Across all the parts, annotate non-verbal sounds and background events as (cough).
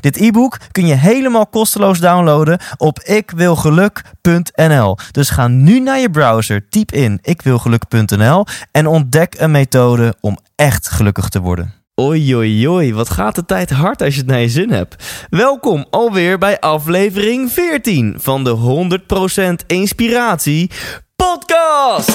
Dit e-book kun je helemaal kosteloos downloaden op ikwilgeluk.nl. Dus ga nu naar je browser, typ in ikwilgeluk.nl en ontdek een methode om echt gelukkig te worden. Oei, oei, oei, wat gaat de tijd hard als je het naar je zin hebt. Welkom alweer bij aflevering 14 van de 100% Inspiratie Podcast.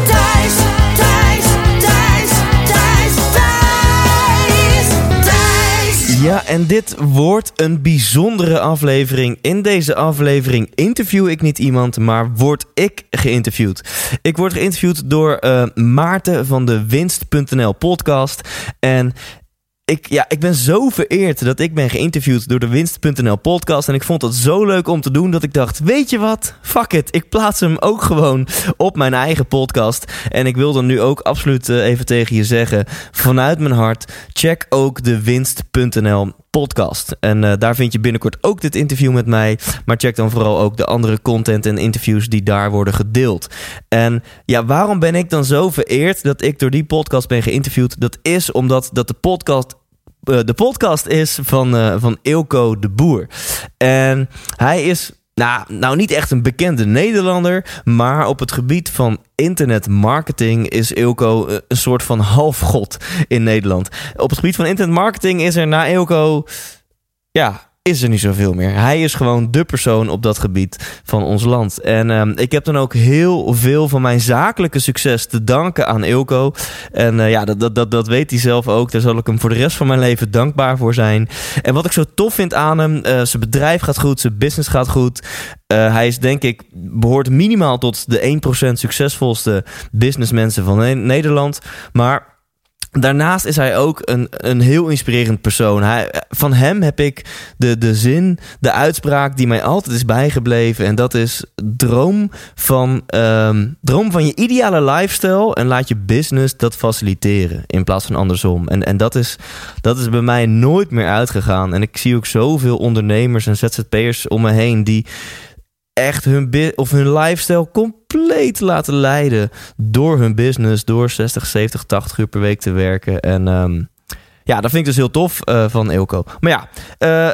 Ja, en dit wordt een bijzondere aflevering. In deze aflevering interview ik niet iemand, maar word ik geïnterviewd. Ik word geïnterviewd door eh, Maarten van de Winst.nl podcast. En ik, ja, ik ben zo vereerd dat ik ben geïnterviewd door de Winst.nl podcast. En ik vond het zo leuk om te doen dat ik dacht: Weet je wat? Fuck it. Ik plaats hem ook gewoon op mijn eigen podcast. En ik wil dan nu ook absoluut eh, even tegen je zeggen: vanuit mijn hart, check ook de Winst.nl podcast. En eh, daar vind je binnenkort ook dit interview met mij. Maar check dan vooral ook de andere content en interviews die daar worden gedeeld. En ja, waarom ben ik dan zo vereerd dat ik door die podcast ben geïnterviewd? Dat is omdat dat de podcast eh, de podcast is van, eh, van Ilko de Boer. En hij is nou, nou, niet echt een bekende Nederlander, maar op het gebied van internetmarketing is Ilko eh, een soort van halfgod in Nederland. Op het gebied van internetmarketing is er na Ilko, ja, is er niet zoveel meer. Hij is gewoon de persoon op dat gebied van ons land. En um, ik heb dan ook heel veel van mijn zakelijke succes te danken aan Ilko. En uh, ja, dat, dat, dat, weet hij zelf ook. Daar zal ik hem voor de rest van mijn leven dankbaar voor zijn. En wat ik zo tof vind aan hem, uh, zijn bedrijf gaat goed, zijn business gaat goed. Uh, hij is denk ik, behoort minimaal tot de 1% succesvolste businessmensen van Nederland. Maar Daarnaast is hij ook een, een heel inspirerend persoon. Hij, van hem heb ik de, de zin, de uitspraak die mij altijd is bijgebleven. En dat is: droom van, um, droom van je ideale lifestyle en laat je business dat faciliteren. In plaats van andersom. En, en dat, is, dat is bij mij nooit meer uitgegaan. En ik zie ook zoveel ondernemers en ZZP'ers om me heen die echt hun, of hun lifestyle compleet laten leiden door hun business, door 60, 70, 80 uur per week te werken. En um, ja, dat vind ik dus heel tof uh, van Eelco. Maar ja,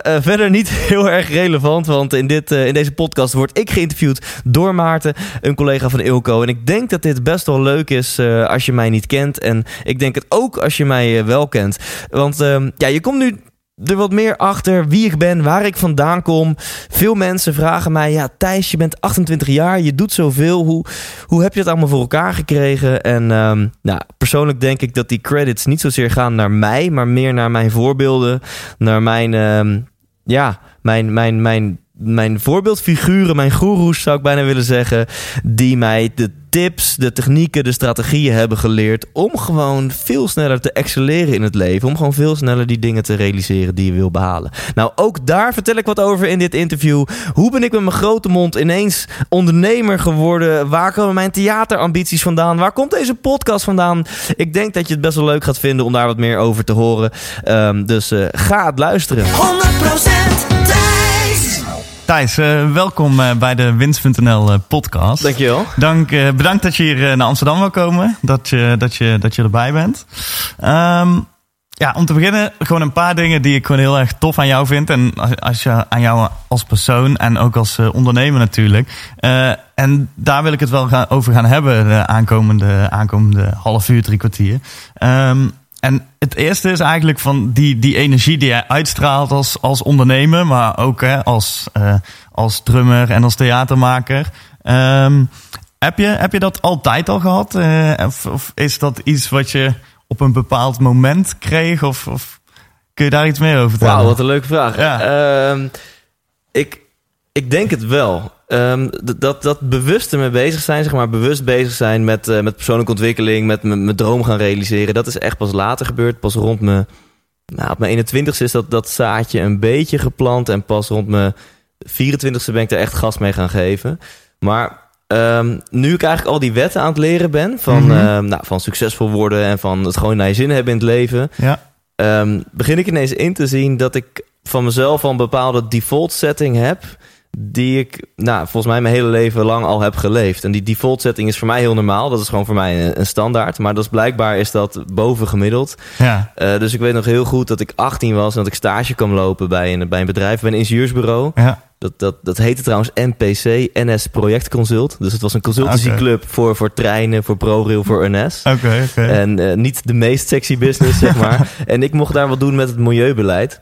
uh, uh, verder niet (laughs) heel erg relevant, want in, dit, in deze podcast word ik geïnterviewd door Maarten, een collega van Eelco. En ik denk dat dit best wel leuk is als je mij niet kent. En ik denk het ook als je mij wel kent. Want ehm, ja, je komt nu er wat meer achter wie ik ben, waar ik vandaan kom. Veel mensen vragen mij: Ja, Thijs, je bent 28 jaar, je doet zoveel. Hoe, hoe heb je het allemaal voor elkaar gekregen? En um, nou, persoonlijk denk ik dat die credits niet zozeer gaan naar mij, maar meer naar mijn voorbeelden, naar mijn, um, ja, mijn, mijn, mijn mijn voorbeeldfiguren, mijn goeroes zou ik bijna willen zeggen, die mij de tips, de technieken, de strategieën hebben geleerd om gewoon veel sneller te excelleren in het leven, om gewoon veel sneller die dingen te realiseren die je wil behalen. Nou, ook daar vertel ik wat over in dit interview. Hoe ben ik met mijn grote mond ineens ondernemer geworden? Waar komen mijn theaterambities vandaan? Waar komt deze podcast vandaan? Ik denk dat je het best wel leuk gaat vinden om daar wat meer over te horen. Um, dus uh, ga het luisteren. 100% Thijs, uh, welkom uh, bij de Winst.nl uh, podcast. Dankjewel. Dank, bedankt dat je hier naar Amsterdam wil komen. Dat je, dat je, dat je erbij bent. Um, ja, om te beginnen gewoon een paar dingen die ik gewoon heel erg tof aan jou vind. En als, als je aan jou als persoon en ook als ondernemer natuurlijk. en daar wil ik het wel gaan, over gaan hebben de aankomende, aankomende half uur, drie kwartier. Um, en het eerste is eigenlijk van die, die energie die jij uitstraalt als, als ondernemer, maar ook hè, als, uh, als drummer en als theatermaker. Um, Heb je, heb je dat altijd al gehad? Eh, of, of is dat iets wat je op een bepaald moment kreeg? Of, of kun je daar iets meer over vertellen? Wauw, wat een leuke vraag. Ja. Ehm, ik, ik denk het wel. Ehm, dat, dat bewust ermee bezig zijn, zeg maar, bewust bezig zijn met, eh, met persoonlijke ontwikkeling, met mijn droom gaan realiseren, dat is echt pas later gebeurd. Pas rond me, nou, op mijn 21ste is dat, dat zaadje een beetje geplant en pas rond mijn 24ste ben ik er echt gas mee gaan geven. Maar ehm, nu ik eigenlijk al die wetten aan het leren ben, van, Mhm. ehm, nou, van succesvol worden en van het gewoon naar je zin hebben in het leven, Ja, begin ik ineens in te zien dat ik van mezelf al een bepaalde default setting heb. Die ik, nou, volgens mij mijn hele leven lang al heb geleefd. En die default setting is voor mij heel normaal. Dat is gewoon voor mij een, een standaard. Maar dat is blijkbaar is dat boven gemiddeld. ja, Eh, dus ik weet nog heel goed dat ik 18 was en dat ik stage kwam lopen bij een, bij een bedrijf, bij een ingenieursbureau. ja. Dat, dat, dat heette trouwens NPC, NS Project Consult. Dus het was een consultancyclub voor, voor treinen, voor ProRail, voor NS. Oké, oké. En eh, niet de meest sexy business, zeg (laughs) maar. en ik mocht daar wat doen met het milieubeleid.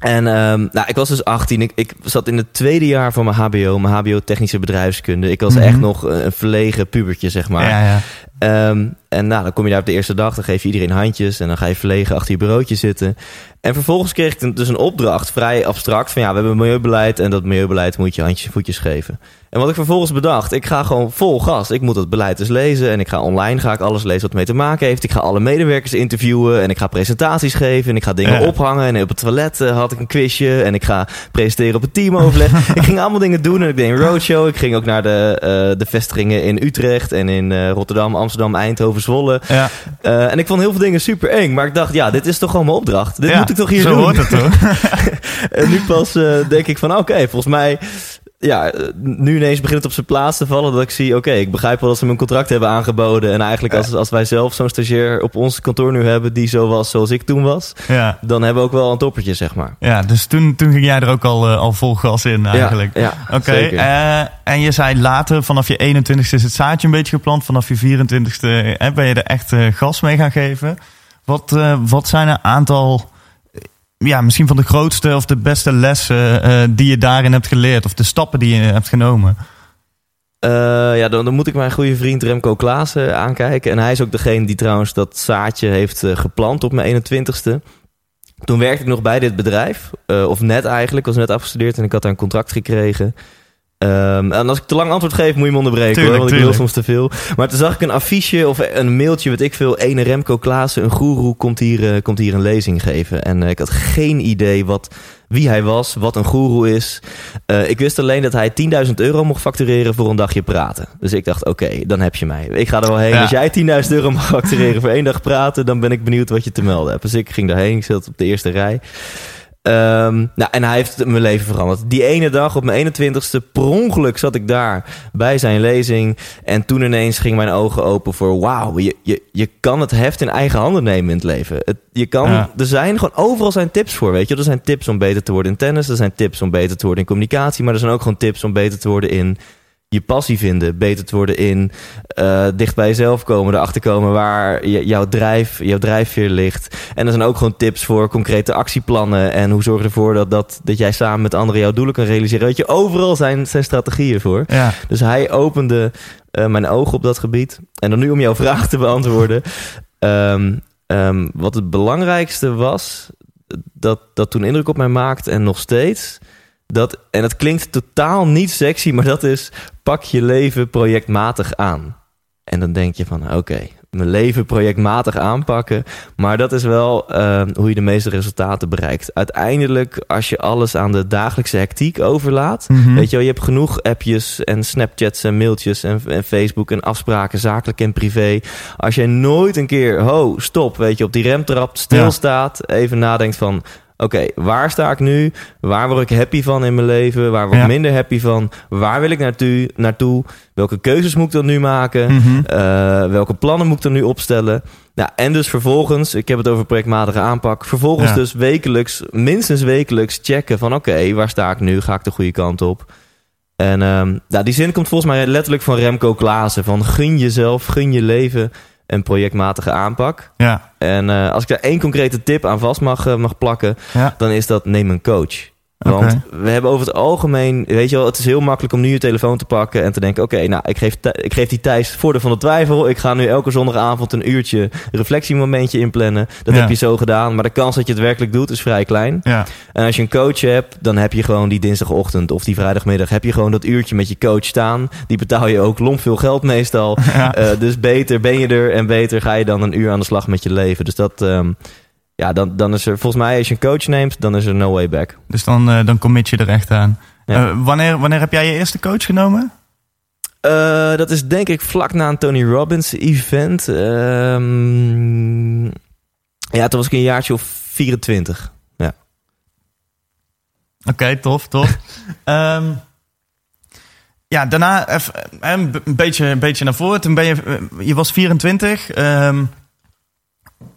En ehm, nou, ik was dus 18. Ik, ik zat in het tweede jaar van mijn HBO, mijn HBO Technische Bedrijfskunde. Ik was Mhm. echt nog een een verlegen pubertje, zeg maar. Ja, ja. Ehm, en nou, dan kom je daar op de eerste dag, dan geef je iedereen handjes en dan ga je verlegen achter je bureautje zitten. En vervolgens kreeg ik dus een opdracht, vrij abstract, van ja, we hebben een milieubeleid en dat milieubeleid moet je handjes en voetjes geven. En wat ik vervolgens bedacht, ik ga gewoon vol gas. Ik moet dat beleid dus lezen en ik ga online ga ik alles lezen wat ermee te maken heeft. Ik ga alle medewerkers interviewen en ik ga presentaties geven en ik ga dingen ophangen. En op het toilet eh, had ik een quizje en ik ga presenteren op het teamoverleg. (laughs) ik ging allemaal dingen doen en ik deed een roadshow. Ik ging ook naar de, eh, de vestigingen in Utrecht en in eh, Rotterdam, Amsterdam, Eindhoven, Zwolle. ja. Eh, en ik vond heel veel dingen super eng. Maar ik dacht, ja, dit is toch gewoon mijn opdracht. Dit Ja, moet ik toch hier zo doen. hoort het toch? (laughs) en nu pas eh, denk ik van, oké, volgens mij... Ja, eh, nu ineens begint het op zijn plaats te vallen dat ik zie... oké, ik begrijp wel dat ze me een contract hebben aangeboden. En eigenlijk als, als wij zelf zo'n stagiair op ons kantoor nu hebben... die zo was zoals ik toen was... ja. dan hebben we ook wel een toppertje, zeg maar. ja, dus toen, toen ging jij er ook al, eh, al vol gas in eigenlijk. Ja, ja Oké, eh, en je zei later, vanaf je 21ste is het zaadje een beetje geplant. Vanaf je 24ste eh, ben je er echt gas mee gaan geven. Wat, wat zijn een aantal, ja, misschien van de grootste of de beste lessen eh, die je daarin hebt geleerd? Of de stappen die je hebt genomen? Eh, ja, dan, moet ik mijn goede vriend Remco Klaassen aankijken. En hij is ook degene die trouwens dat zaadje heeft eh, geplant op mijn 21ste. Toen werkte ik nog bij dit bedrijf. of net eigenlijk. Was net afgestudeerd en ik had daar een contract gekregen. Ehm, en als ik te lang antwoord geef, moet je me onderbreken Tuurlijk, hoor, want ik wil soms te veel. Maar toen zag ik een affiche of een mailtje, weet ik veel. Ene Remco Klaassen, een goeroe, komt hier, eh, komt hier een lezing geven. En eh, ik had geen idee wat, wie hij was, wat een goeroe is. Eh, ik wist alleen dat hij 10.000 euro mocht factureren voor een dagje praten. Dus ik dacht, oké, dan heb je mij. Ik ga er wel heen. Ja. Als jij 10.000 euro mag factureren voor één dag praten, dan ben ik benieuwd wat je te melden hebt. Dus ik ging daarheen, ik zat op de eerste rij. Ehm, nou, en hij heeft mijn leven veranderd. Die ene dag op mijn 21ste, per ongeluk zat ik daar bij zijn lezing. En toen ineens ging mijn ogen open voor... wauw, je, je, je kan het heft in eigen handen nemen in het leven. Het, je kan, Ja. Er zijn gewoon overal zijn tips voor, weet je. Er zijn tips om beter te worden in tennis. Er zijn tips om beter te worden in communicatie. Maar er zijn ook gewoon tips om beter te worden in je passie vinden, beter te worden in eh, dicht bij jezelf komen, erachter komen waar jouw, drijf, jouw drijfveer ligt. En er zijn ook gewoon tips voor concrete actieplannen en hoe zorg je ervoor dat, dat, dat jij samen met anderen jouw doelen kan realiseren. Weet je, overal zijn, zijn strategieën voor. Ja, Dus hij opende eh, mijn ogen op dat gebied. En dan nu om jouw (laughs) vraag te beantwoorden. Ehm, ehm, wat het belangrijkste was, dat, dat toen indruk op mij maakte en nog steeds. Dat, en het klinkt totaal niet sexy, maar dat is pak je leven projectmatig aan. En dan denk je van oké, mijn leven projectmatig aanpakken. Maar dat is wel eh, hoe je de meeste resultaten bereikt. Uiteindelijk, als je alles aan de dagelijkse hectiek overlaat. Mhm. Weet je wel, je hebt genoeg appjes en Snapchats en mailtjes en, en Facebook en afspraken, zakelijk en privé. Als jij nooit een keer, ho, stop, weet je, op die rem trapt, stilstaat, even nadenkt van... Oké, waar sta ik nu? Waar word ik happy van in mijn leven? Waar word ik Ja. minder happy van? Waar wil ik naartoe? naartoe? Welke keuzes moet ik dan nu maken? Mhm. Eh, welke plannen moet ik dan nu opstellen? Nou, en dus vervolgens, ik heb het over projectmatige aanpak. Vervolgens Ja. dus wekelijks, minstens wekelijks checken van... oké, waar sta ik nu? Ga ik de goede kant op? En nou, die zin komt volgens mij letterlijk van Remco Klaassen. Van gun jezelf, gun je leven een projectmatige aanpak. ja, En eh, als ik daar één concrete tip aan vast mag, eh, mag plakken... ja. dan is dat neem een coach. Want we hebben over het algemeen, weet je wel, het is heel makkelijk om nu je telefoon te pakken en te denken: oké, nou, ik geef, ik geef die Thijs voordeel van de twijfel. Ik ga nu elke zondagavond een uurtje reflectiemomentje inplannen. Dat Ja. heb je zo gedaan, maar de kans dat je het werkelijk doet is vrij klein. Ja, En als je een coach hebt, dan heb je gewoon die dinsdagochtend of die vrijdagmiddag, heb je gewoon dat uurtje met je coach staan. Die betaal je ook lomp veel geld meestal. (laughs) ja. Eh, dus beter ben je er en beter ga je dan een uur aan de slag met je leven. Dus dat, ehm, ja, dan, dan is er volgens mij, als je een coach neemt, dan is er no way back. dus dan, eh, dan commit je er echt aan. Ja. Eh, wanneer, wanneer heb jij je eerste coach genomen? Eh, dat is denk ik vlak na een Tony Robbins event. Ehm, ja, toen was ik een jaartje of 24. Oké, tof, tof. (laughs) Ehm, ja, daarna even, een, beetje, een beetje naar voren. Toen ben je, je was 24. ehm,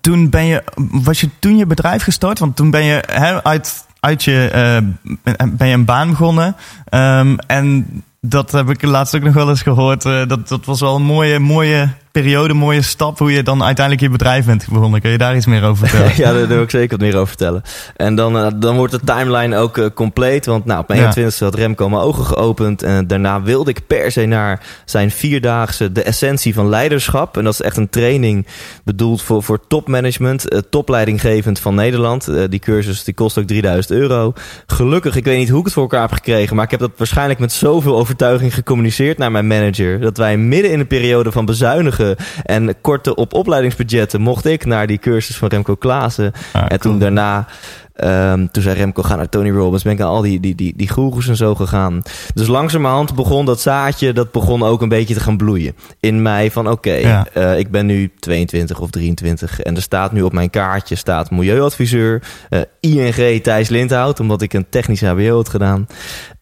toen ben je, was je toen je bedrijf gestart? Want toen ben je uit, uit je, eh, ben je een baan begonnen. Ehm, en dat heb ik laatst ook nog wel eens gehoord. eh, dat, dat was wel een mooie, mooie periode, mooie stap. Hoe je dan uiteindelijk je bedrijf bent begonnen. Kun je daar iets meer over vertellen? (laughs) ja, daar, wil ik zeker wat meer over vertellen. En dan, eh, dan wordt de timeline ook eh, compleet. Want nou, op mijn Ja. 21 had Remco mijn ogen geopend. En daarna wilde ik per se naar zijn vierdaagse De Essentie van Leiderschap. En dat is echt een training bedoeld voor, voor topmanagement. eh, topleidinggevend van Nederland. Die cursus die kost ook 3000 euro. Gelukkig, ik weet niet hoe ik het voor elkaar heb gekregen. Maar ik heb dat waarschijnlijk met zoveel overtuiging gecommuniceerd naar mijn manager. Dat wij midden in een periode van bezuinigen en korte op opleidingsbudgetten mocht ik naar die cursus van Remco Klaassen. Ah, en toen daarna, ehm, toen zei Remco, ga naar Tony Robbins. Ben ik aan al die, die, die, die goeroes en zo gegaan. Dus langzamerhand begon dat zaadje, dat begon ook een beetje te gaan bloeien. In mij van, oké, Ja. eh, ik ben nu 22 of 23. En er staat nu op mijn kaartje, staat milieuadviseur. eh, ING Thijs Lindhout, omdat ik een technisch HBO had gedaan.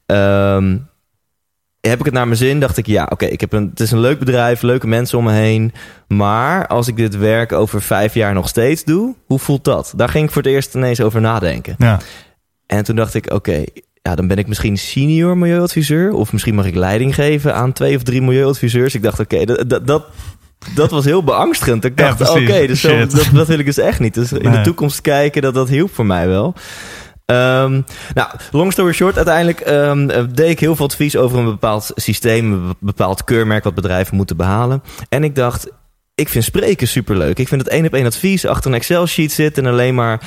Ehm, heb ik het naar mijn zin, dacht ik, ja, oké, ik heb een, het is een leuk bedrijf, leuke mensen om me heen. Maar als ik dit werk over vijf jaar nog steeds doe, hoe voelt dat? Daar ging ik voor het eerst ineens over nadenken. Ja, En toen dacht ik, oké, ja, dan ben ik misschien senior milieuadviseur. Of misschien mag ik leiding geven aan twee of drie milieuadviseurs. Ik dacht, oké, dat, dat, dat, dat was heel beangstigend. Ik dacht, oké, dus dat, dat wil ik dus echt niet. Dus in de toekomst kijken, dat, dat hielp voor mij wel. Ehm, nou, long story short, uiteindelijk ehm, eh, deed ik heel veel advies over een bepaald systeem, een bepaald keurmerk wat bedrijven moeten behalen. En ik dacht, ik vind spreken superleuk. Ik vind het één op één advies achter een Excel-sheet zitten en alleen maar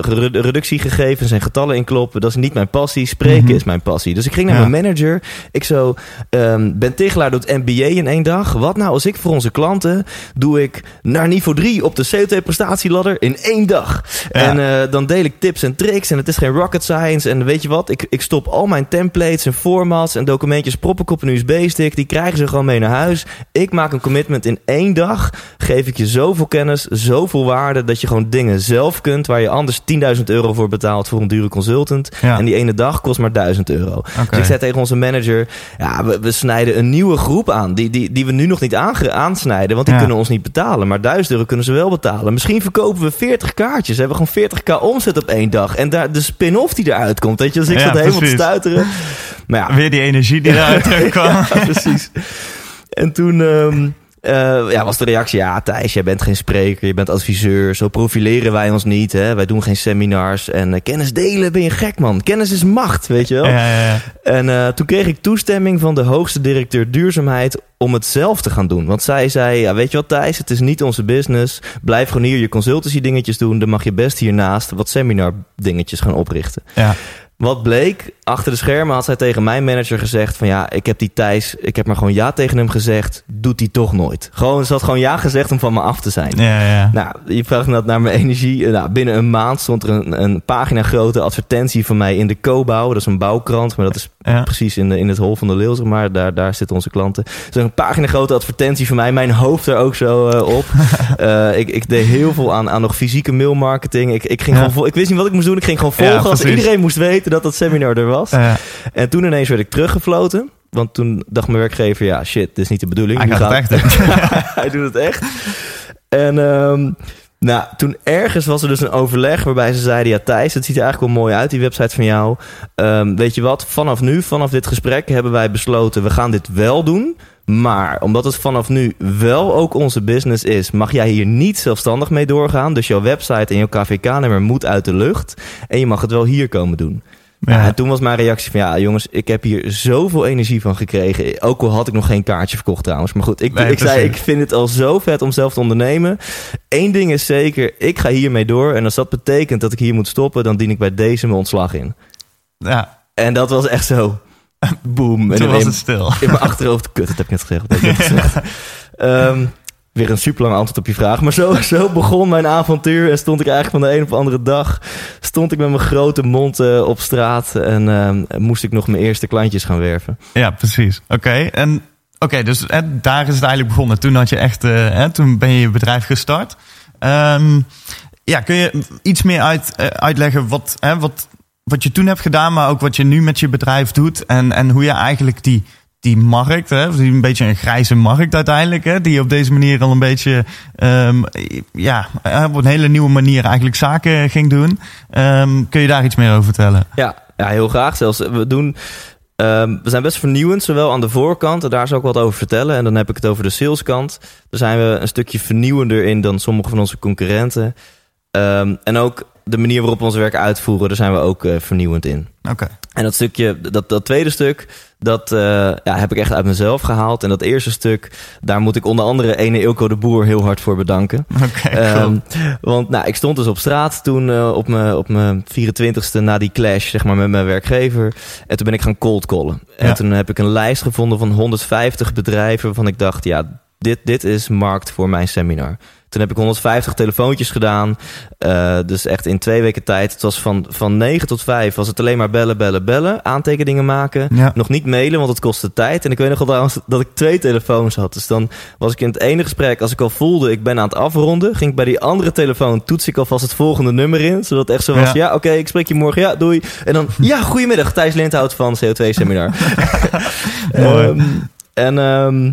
redu- reductiegegevens en getallen inkloppen. Dat is niet mijn passie. Spreken Mhm. is mijn passie. Dus ik ging naar Ja. mijn manager. Ik zo, ehm, Ben Tichelaar doet MBA in één dag. Wat nou als ik voor onze klanten doe ik naar niveau 3 op de CO2-prestatieladder in één dag. Ja. En eh, dan deel ik tips en tricks en het is geen rocket science. En weet je wat, ik, ik stop al mijn templates en formats en documentjes prop ik op een USB-stick. Die krijgen ze gewoon mee naar huis. Ik maak een commitment in één dag. Geef ik je zoveel kennis, zoveel waarde dat je gewoon dingen zelf kunt waar je anders 10.000 euro voor betaalt voor een dure consultant. Ja. En die ene dag kost maar 1000 euro. Dus ik zei tegen onze manager: ja, we, we snijden een nieuwe groep aan. Die, die, die we nu nog niet aansnijden, want die Ja. kunnen ons niet betalen. Maar 1000 euro kunnen ze wel betalen. Misschien verkopen we 40 kaartjes. We hebben gewoon 40k omzet op één dag. En daar de spin-off die eruit komt. Weet je, dus ik Ja, zat helemaal te stuiteren. Maar ja, Weer die energie die eruit (laughs) ja, precies. En toen ehm, eh, ja, was de reactie... Ja, Thijs, jij bent geen spreker, je bent adviseur. Zo profileren wij ons niet. Hè? Wij doen geen seminars. En eh, kennis delen, ben je gek, man. Kennis is macht, weet je wel. Ja, ja, ja. En eh, toen kreeg ik toestemming van de hoogste directeur duurzaamheid om het zelf te gaan doen. Want zij zei, ja, weet je wat Thijs, het is niet onze business. Blijf gewoon hier je consultancy dingetjes doen. Dan mag je best hiernaast wat seminar dingetjes gaan oprichten. ja. Wat bleek, achter de schermen had zij tegen mijn manager gezegd van ja, ik heb die Thijs, ik heb maar gewoon ja tegen hem gezegd, doet hij toch nooit. Gewoon, ze had gewoon ja gezegd om van me af te zijn. Ja, ja. Nou, je vraagt net naar mijn energie. Nou, binnen een maand stond er een, een pagina grote advertentie van mij in de Cobouw. Dat is een bouwkrant, maar dat is Ja. precies in, de, in het hol van de leeuw, zeg maar. Daar, daar zitten onze klanten. Dus een pagina grote advertentie van mij. Mijn hoofd er ook zo eh, op. (laughs) Eh, ik, ik deed heel veel aan, aan nog fysieke mailmarketing. Ik, ik, ging Ja. gewoon vol- ik wist niet wat ik moest doen. Ik ging gewoon Ja, volgen iedereen moest weten dat dat seminar er was. En toen ineens werd ik teruggefloten. Want toen dacht mijn werkgever, ja shit, dit is niet de bedoeling. Hij gaat het echt (laughs) hij doet het echt. En ehm, nou, toen ergens was er dus een overleg waarbij ze zeiden... ja Thijs, het ziet er eigenlijk wel mooi uit, die website van jou. Ehm, weet je wat, vanaf nu, vanaf dit gesprek hebben wij besloten... we gaan dit wel doen... Maar omdat het vanaf nu wel ook onze business is, mag jij hier niet zelfstandig mee doorgaan. Dus jouw website en jouw KVK-nummer moet uit de lucht. En je mag het wel hier komen doen. Ja. Ja. en toen was mijn reactie van ja, jongens, ik heb hier zoveel energie van gekregen. Ook al had ik nog geen kaartje verkocht trouwens. Maar goed, ik, Nee, ik zei, ik vind het al zo vet om zelf te ondernemen. Eén ding is zeker, ik ga hiermee door. En als dat betekent dat ik hier moet stoppen, dan dien ik bij deze mijn ontslag in. ja, En dat was echt zo, (laughs) boom. En toen was het stil. in mijn achterhoofd, kut, dat heb ik net gezegd. Heb ik net (laughs) gezegd? Weer een super lang antwoord op je vraag. Maar zo, (laughs) zo begon mijn avontuur. En stond ik eigenlijk van de een op de andere dag... stond ik met mijn grote mond eh, op straat... en ehm, moest ik nog mijn eerste klantjes gaan werven. Ja, precies. Oké, en oké, dus hè, daar is het eigenlijk begonnen. Toen had je echt, eh, hè, toen ben je je bedrijf gestart. Ehm, ja, kun je iets meer uit, eh, uitleggen wat, hè, wat, wat je toen hebt gedaan, maar ook wat je nu met je bedrijf doet en, en hoe je eigenlijk die, die markt, hè, die een beetje een grijze markt uiteindelijk, hè, die op deze manier al een beetje, ehm, ja, eh, op een hele nieuwe manier eigenlijk zaken ging doen. Ehm, kun je daar iets meer over vertellen? Ja, ja heel graag zelfs. We doen... ehm, we zijn best vernieuwend, zowel aan de voorkant, en daar zou ik wat over vertellen. En dan heb ik het over de saleskant. Daar zijn we een stukje vernieuwender in dan sommige van onze concurrenten. En ook de manier waarop we ons werk uitvoeren, daar zijn we ook eh, vernieuwend in. Oké. En dat stukje, dat, dat tweede stuk, dat eh, ja, heb ik echt uit mezelf gehaald. En dat eerste stuk, daar moet ik onder andere ene Ilko de Boer heel hard voor bedanken. Oké, Ehm, want nou, ik stond dus op straat toen eh, op mijn op mijn 24ste na die clash zeg maar, met mijn werkgever. En toen ben ik gaan cold callen. En Ja. toen heb ik een lijst gevonden van 150 bedrijven waarvan ik dacht, ja, dit, dit is markt voor mijn seminar. Toen heb ik 150 telefoontjes gedaan. Eh, dus echt in twee weken tijd. Het was van, van 9 tot 5 was het alleen maar bellen, bellen, bellen. Aantekeningen maken. Ja. Nog niet mailen, want het kostte tijd. En ik weet nog wel (laughs) dat ik twee telefoons had. Dus dan was ik in het ene gesprek, als ik al voelde, ik ben aan het afronden, ging ik bij die andere telefoon, toets ik alvast het volgende nummer in. Zodat het echt zo was, Ja. ja, oké, ik spreek je morgen, ja, doei. En dan, ja, goedemiddag, Thijs Lindhout van CO2 Seminar. (laughs) (laughs) Mooi. Ehm, en ehm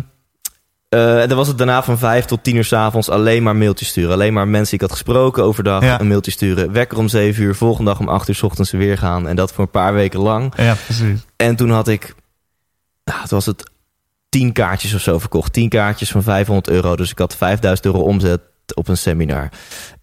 eh, en dan was het daarna van vijf tot tien uur s'avonds alleen maar mailtjes sturen. Alleen maar mensen die ik had gesproken overdag Ja. een mailtje sturen. Wekker om zeven uur, volgende dag om acht uur 's ochtends weer gaan. En dat voor een paar weken lang. Ja, precies. En toen had ik, nou, het was het tien kaartjes of zo verkocht. Tien kaartjes van 500 euro. Dus ik had 5000 euro omzet op een seminar.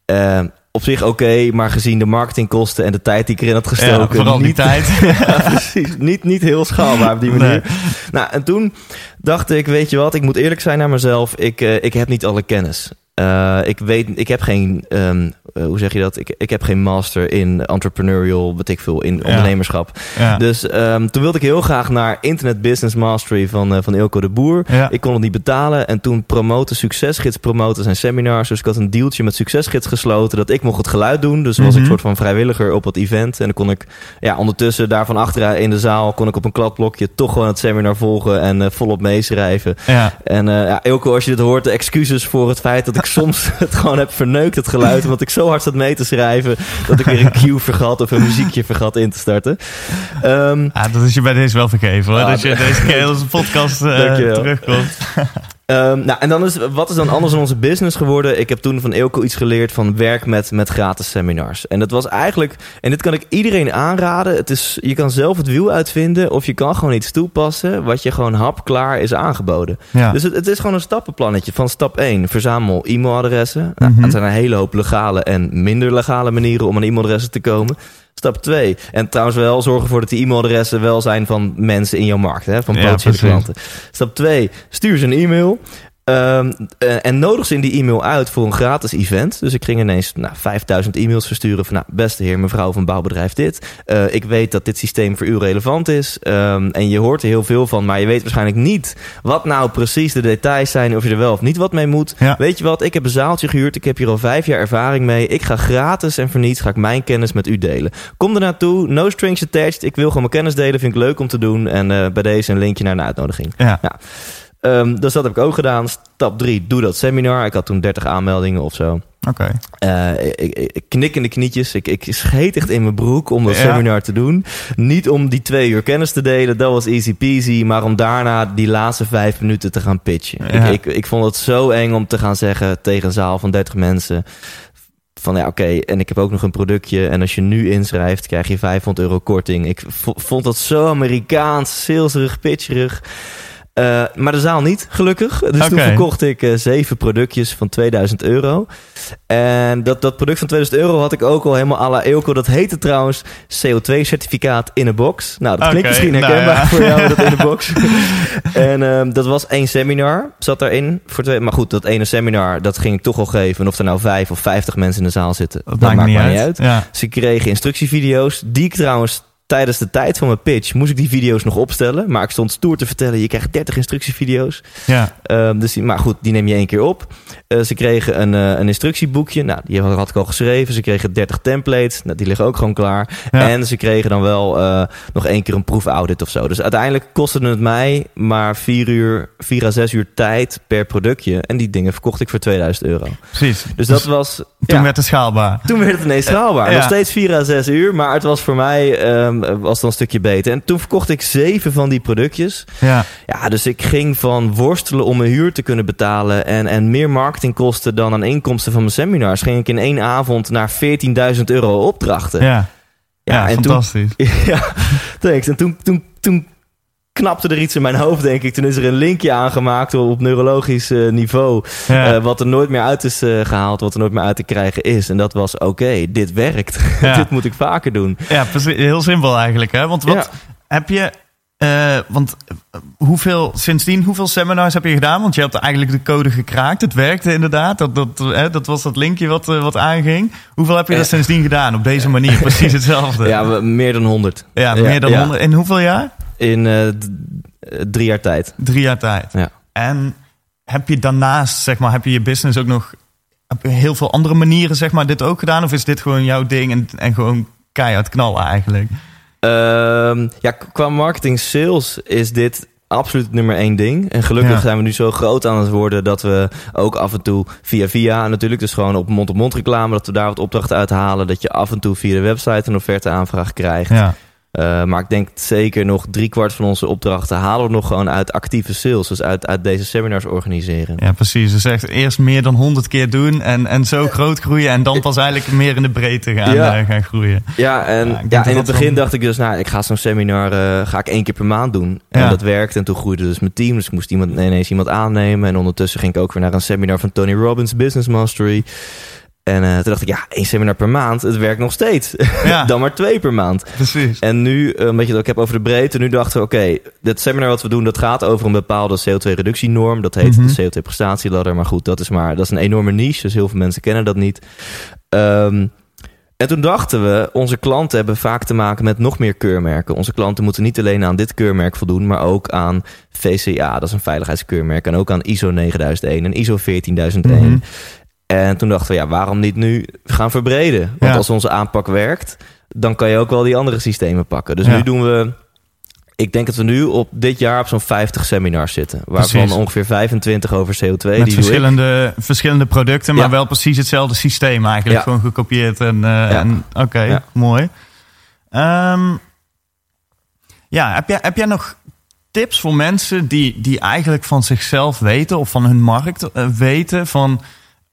Eh, op zich oké, maar gezien de marketingkosten en de tijd die ik erin had Ja, gestoken. vooral die niet, tijd. (laughs) ja, precies. Niet, niet heel schaalbaar op die manier. Nou, en toen dacht ik, weet je wat, ik moet eerlijk zijn naar mezelf. Ik, eh, ik heb niet alle kennis. Eh, ik weet, ik heb geen, ehm, eh, hoe zeg je dat? Ik, ik heb geen master in entrepreneurial, wat ik veel, in Ja. ondernemerschap. Ja. Dus ehm, toen wilde ik heel graag naar Internet Business Mastery van, eh, van Ilko de Boer. Ja. Ik kon het niet betalen. En toen promoten Succesgids promoten zijn seminars. Dus ik had een dealtje met Succesgids gesloten dat ik mocht het geluid doen. Dus was Mhm. ik soort van vrijwilliger op het event. En dan kon ik ja, ondertussen daar van achteren in de zaal... kon ik op een kladblokje toch gewoon het seminar volgen en volop meeschrijven. En ja, Ilko, als je dit hoort, de excuses voor het feit dat ik soms (laughs) het gewoon heb verneukt, het geluid. Omdat ik zo hard zat mee te schrijven dat ik weer een cue vergat of een muziekje vergat in te starten. Ehm, Ah, dat is je bij deze wel vergeven hoor. Ah, dat je deze keer (laughs) podcast eh, terugkomt. Ehm, nou, en dan is, wat is dan anders in onze business geworden? Ik heb toen van Eelco iets geleerd van werk met, met gratis seminars. En dat was eigenlijk, en dit kan ik iedereen aanraden. Het is, je kan zelf het wiel uitvinden of je kan gewoon iets toepassen wat je gewoon hapklaar is aangeboden. Ja. Dus het, het is gewoon een stappenplannetje van stap 1. Verzamel e-mailadressen. Nou. Het zijn een hele hoop legale en minder legale manieren om aan e-mailadressen te komen. Stap 2. En trouwens wel zorg ervoor dat die e-mailadressen wel zijn van mensen in jouw markt. Hè, van potentiële klanten. Stap 2. Stuur ze een e-mail. Ehm, eh, en nodig ze in die e-mail uit voor een gratis event. Dus ik ging ineens nou, 5000 e-mails versturen van... Nou, beste heer, mevrouw van bouwbedrijf dit. Eh, ik weet dat dit systeem voor u relevant is. Ehm, en je hoort er heel veel van, maar je weet waarschijnlijk niet... wat nou precies de details zijn... of je er wel of niet wat mee moet. Ja. Weet je wat, ik heb een zaaltje gehuurd. Ik heb hier al vijf jaar ervaring mee. Ik ga gratis en voor niets ga ik mijn kennis met u delen. Kom er naartoe, no strings attached. Ik wil gewoon mijn kennis delen, vind ik leuk om te doen. En eh, bij deze een linkje naar een uitnodiging. Ja. Ehm, dus dat heb ik ook gedaan. Stap 3, doe dat seminar. Ik had toen 30 aanmeldingen of zo. Oké. Eh, ik, ik, ik knik in de knietjes. Ik, ik scheet echt in mijn broek om dat Ja. seminar te doen. Niet om die twee uur kennis te delen, dat was easy peasy. Maar om daarna die laatste vijf minuten te gaan pitchen. Ja. Ik, ik, ik vond het zo eng om te gaan zeggen tegen een zaal van 30 mensen. Van ja, oké, en ik heb ook nog een productje. En als je nu inschrijft, krijg je 500 euro korting. Ik vond dat zo Amerikaans, saleserig, pitcherig. Eh, maar de zaal niet, gelukkig. Dus toen verkocht ik eh, zeven productjes van 2000 euro. En dat, dat product van 2000 euro had ik ook al helemaal à la Eelco. Dat heette trouwens CO2-certificaat in een box. Nou, dat klinkt misschien nou herkenbaar ja. voor jou, dat in een (laughs) box. en ehm, dat was één seminar, zat daarin. Voor twee, maar goed, dat ene seminar, dat ging ik toch al geven. En of er nou vijf of vijftig mensen in de zaal zitten, dat, maakt niet maar niet uit. Ja. Ze kregen instructievideo's, die ik trouwens tijdens de tijd van mijn pitch moest ik die video's nog opstellen. Maar ik stond stoer te vertellen, je krijgt 30 instructievideo's. Ja. Ehm, dus die, maar goed, die neem je één keer op. Eh, ze kregen een, eh, een instructieboekje. Nou, die had ik al geschreven. Ze kregen 30 templates. Nou, die liggen ook gewoon klaar. Ja. En ze kregen dan wel eh, nog één keer een proefaudit of zo. Dus uiteindelijk kostte het mij maar 4 uur, 4 à 6 uur tijd per productje. En die dingen verkocht ik voor 2000 euro. Precies. Dus dat was... Toen ja, werd het schaalbaar. toen werd het ineens schaalbaar. (laughs) Ja. Nog steeds 4 à 6 uur. Maar het was voor mij ehm, was het een stukje beter. En toen verkocht ik zeven van die productjes. Ja. Ja, dus ik ging van worstelen om mijn huur te kunnen betalen en, en meer marketingkosten dan aan inkomsten van mijn seminars, ging ik in één avond naar 14.000 euro opdrachten. Ja. Ja, en toen, fantastisch. (laughs) ja, thanks. En toen, toen, toen knapte er iets in mijn (laughs) hoofd, denk ik. Toen is er een linkje aangemaakt op neurologisch eh, niveau, Ja. eh, wat er nooit meer uit is eh, gehaald, wat er nooit meer uit te krijgen is. En dat was, oké, dit werkt. (laughs) Ja. dit moet ik vaker doen. Ja. Heel simpel eigenlijk. Hè? Want wat heb je. want hoeveel, sindsdien, hoeveel seminars heb je gedaan? Want je hebt eigenlijk de code gekraakt. Het werkte inderdaad. Dat, dat, hè, dat was dat linkje wat, wat aanging. Hoeveel heb je dat sindsdien gedaan? Op deze (laughs) manier, precies hetzelfde. Ja, meer dan 100. Ja, meer dan ja. 100. In hoeveel jaar? In eh, drie jaar tijd. Drie jaar tijd. Ja. En heb je daarnaast, zeg maar, heb je je business ook nog op heel veel andere manieren, zeg maar, dit ook gedaan? Of is dit gewoon jouw ding en, en gewoon keihard knallen eigenlijk? Ehm, ja, qua marketing sales is dit absoluut nummer één ding. En gelukkig Ja. zijn we nu zo groot aan het worden dat we ook af en toe via via natuurlijk, dus gewoon op mond-op-mond reclame, dat we daar wat opdrachten uithalen. Dat je af en toe via de website een offerte aanvraag krijgt. Ja. Eh, maar ik denk zeker nog driekwart van onze opdrachten halen we nog gewoon uit actieve sales. Dus uit, uit deze seminars organiseren. Ja, precies. Dus echt eerst meer dan 100 keer doen en, en zo groot groeien en dan pas eigenlijk meer in de breedte gaan, Ja. eh, gaan groeien. Ja, en Ja, in het begin dacht ik dus, nou, ik ga zo'n seminar eh, ga ik één keer per maand doen. En Ja. dat werkte. En toen groeide dus mijn team. Dus ik moest iemand, ineens iemand aannemen. En ondertussen ging ik ook weer naar een seminar van Tony Robbins, Business Mastery. En eh, toen dacht ik, ja, één seminar per maand, het werkt nog steeds. Ja, (laughs) Dan maar twee per maand. precies. En nu, eh, omdat je het ook hebt over de breedte, nu dachten we, oké, dit seminar wat we doen, dat gaat over een bepaalde CO2-reductienorm. Dat heet Mhm. de CO2-prestatieladder. Maar goed, dat is maar, dat is een enorme niche, dus heel veel mensen kennen dat niet. Ehm, en toen dachten we, onze klanten hebben vaak te maken met nog meer keurmerken. Onze klanten moeten niet alleen aan dit keurmerk voldoen, maar ook aan VCA, dat is een veiligheidskeurmerk. En ook aan ISO 9001 en ISO 14001. Mhm. En toen dachten we, ja, waarom niet nu gaan verbreden? Want Ja. als onze aanpak werkt, dan kan je ook wel die andere systemen pakken. Dus Ja. nu doen we, ik denk dat we nu op dit jaar op zo'n 50 seminars zitten. Waarvan Precies. ongeveer 25 over CO2. Met die verschillende, verschillende producten, maar Ja. wel precies hetzelfde systeem eigenlijk. Gewoon gekopieerd. En, eh, en Oké, mooi. Ehm, ja, heb jij, heb jij nog tips voor mensen die, die eigenlijk van zichzelf weten of van hun markt eh, weten van...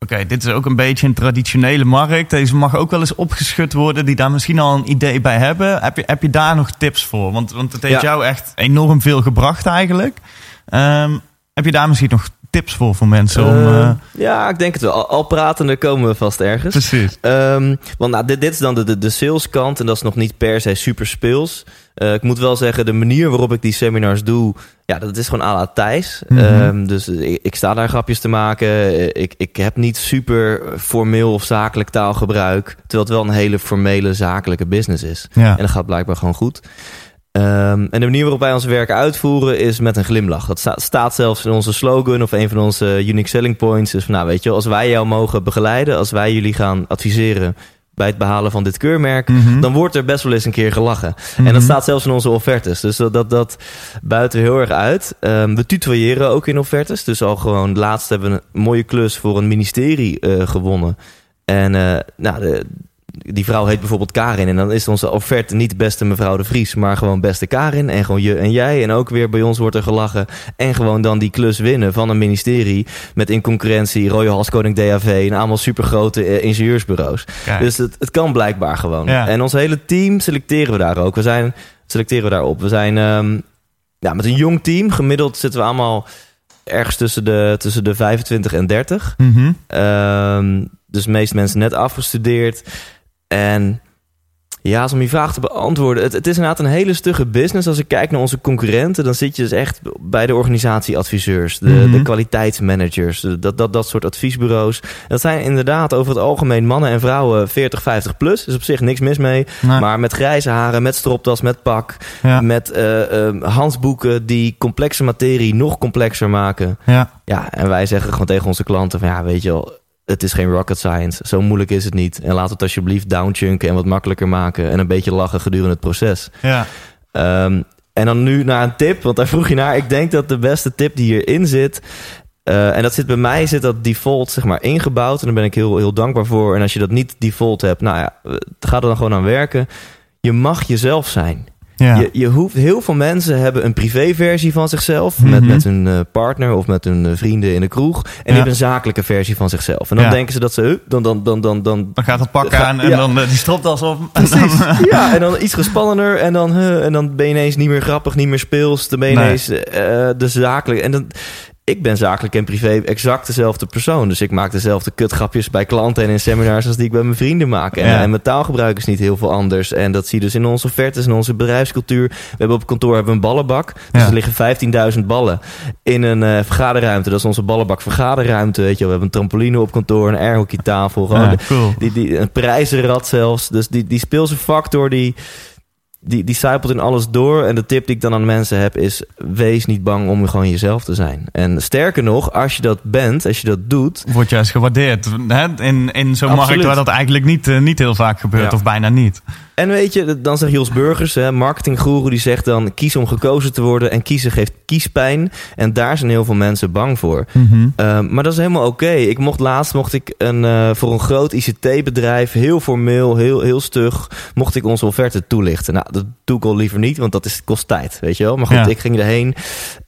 Oké, dit is ook een beetje een traditionele markt. Deze mag ook wel eens opgeschud worden. Die daar misschien al een idee bij hebben. Heb je, heb je daar nog tips voor? Want, want het heeft Ja. jou echt enorm veel gebracht eigenlijk. Ehm, heb je daar misschien nog tips voor voor mensen? om, Eh, eh, ja, ik denk het wel. Al, al pratende komen we vast ergens. precies. Ehm, want nou, dit, dit is dan de, de, de saleskant en dat is nog niet per se super speels. Eh, ik moet wel zeggen, de manier waarop ik die seminars doe, ja, dat is gewoon à la Thijs. Mhm. Ehm, dus ik, ik sta daar grapjes te maken. Eh, Ik, ik heb niet super formeel of zakelijk taalgebruik, terwijl het wel een hele formele zakelijke business is. Ja. En dat gaat blijkbaar gewoon goed. Ehm, en de manier waarop wij ons werk uitvoeren is met een glimlach. Dat sta- staat zelfs in onze slogan of een van onze unique selling points. Dus van, nou weet je, als wij jou mogen begeleiden, als wij jullie gaan adviseren bij het behalen van dit keurmerk, Mhm. dan wordt er best wel eens een keer gelachen. En Mhm. dat staat zelfs in onze offertes. Dus dat, dat, dat buiten heel erg uit. Ehm, we tutoyeren ook in offertes. Dus al gewoon, laatst hebben we een mooie klus voor een ministerie eh, gewonnen. En eh, nou, de, die vrouw heet bijvoorbeeld Karin. En dan is onze offerte niet beste mevrouw de Vries, maar gewoon beste Karin. En gewoon je en jij. En ook weer bij ons wordt er gelachen. En gewoon dan die klus winnen van een ministerie. Met in concurrentie Royal Haskoning DAV en allemaal supergrote eh, ingenieursbureaus. Kijk. Dus het, het kan blijkbaar gewoon. Ja. En ons hele team selecteren we daar ook. We zijn, selecteren we daarop. We zijn, ehm, ja, met een jong team. Gemiddeld zitten we allemaal ergens tussen de, tussen de 25 en 30. Mhm. Ehm, dus de meeste mensen net afgestudeerd. En ja, om je vraag te beantwoorden. Het, het is inderdaad een hele stugge business. Als ik kijk naar onze concurrenten, dan zit je dus echt bij de organisatieadviseurs, de, Mhm. de kwaliteitsmanagers, de- dat, dat, dat soort adviesbureaus. Dat zijn inderdaad over het algemeen mannen en vrouwen 40, 50 plus. Er is op zich niks mis mee. Nee. Maar met grijze haren, met stropdas, met pak, Ja. met eh, eh, handboeken die complexe materie nog complexer maken. Ja. Ja, en wij zeggen gewoon tegen onze klanten van ja, weet je wel, het is geen rocket science. Zo moeilijk is het niet. En laat het alsjeblieft downchunken en wat makkelijker maken. En een beetje lachen gedurende het proces. Ja. Ehm, en dan nu naar een tip, want daar vroeg je naar. Ik denk dat de beste tip die hierin zit... eh, en dat zit bij mij, zit dat default zeg maar ingebouwd. En daar ben ik heel, heel dankbaar voor. En als je dat niet default hebt, nou ja, eh, ga er dan gewoon aan werken. Je mag jezelf zijn. Ja. Je, je hoeft, heel veel mensen hebben een privéversie van zichzelf. Mhm. Met, met hun eh, partner of met hun eh, vrienden in de kroeg. En die Ja. hebben een zakelijke versie van zichzelf. En dan Ja. denken ze dat ze... dan, dan, dan, dan, dan, Dan gaat het pak Ga- aan en dan eh, die stropdas op. En dan- ja, en dan iets gespannender. En dan, huh, en dan ben je ineens niet meer grappig, niet meer speels. Dan ben je Nee. ineens de zakelijk. En dan, ik ben zakelijk en privé exact dezelfde persoon. Dus ik maak dezelfde kutgrapjes bij klanten en in seminars als die ik bij mijn vrienden maak. En, Ja. en mijn taalgebruik is niet heel veel anders. En dat zie je dus in onze offertes, in onze bedrijfscultuur. We hebben op kantoor hebben we een ballenbak. Dus Ja. er liggen 15.000 ballen in een eh, vergaderruimte. Dat is onze ballenbak vergaderruimte. Weet je, wel. we hebben een trampoline op kantoor, een airhockeytafel. Gewoon Ja, cool. die, die, een prijzenrad zelfs. Dus die, die speelse factor, die, die, die in alles door. En de tip die ik dan aan mensen heb is... wees niet bang om gewoon jezelf te zijn. En sterker nog, als je dat bent, als je dat doet... Wordt juist gewaardeerd. Hè? In, in zo'n markt waar dat eigenlijk niet, eh, niet heel vaak gebeurt. Ja. Of bijna niet. En weet je, dan zegt Jos Burgers, hè, marketinggoeroe, die zegt dan... kies om gekozen te worden en kiezen geeft kiespijn. En daar zijn heel veel mensen bang voor. Ehm, maar dat is helemaal oké. Ik mocht laatst mocht ik een, eh, voor een groot ICT-bedrijf, heel formeel, heel, heel stug, mocht ik onze offerte toelichten. Nou, dat doe ik al liever niet, want dat is, kost tijd, weet je wel. Maar goed, Ja. ik ging erheen.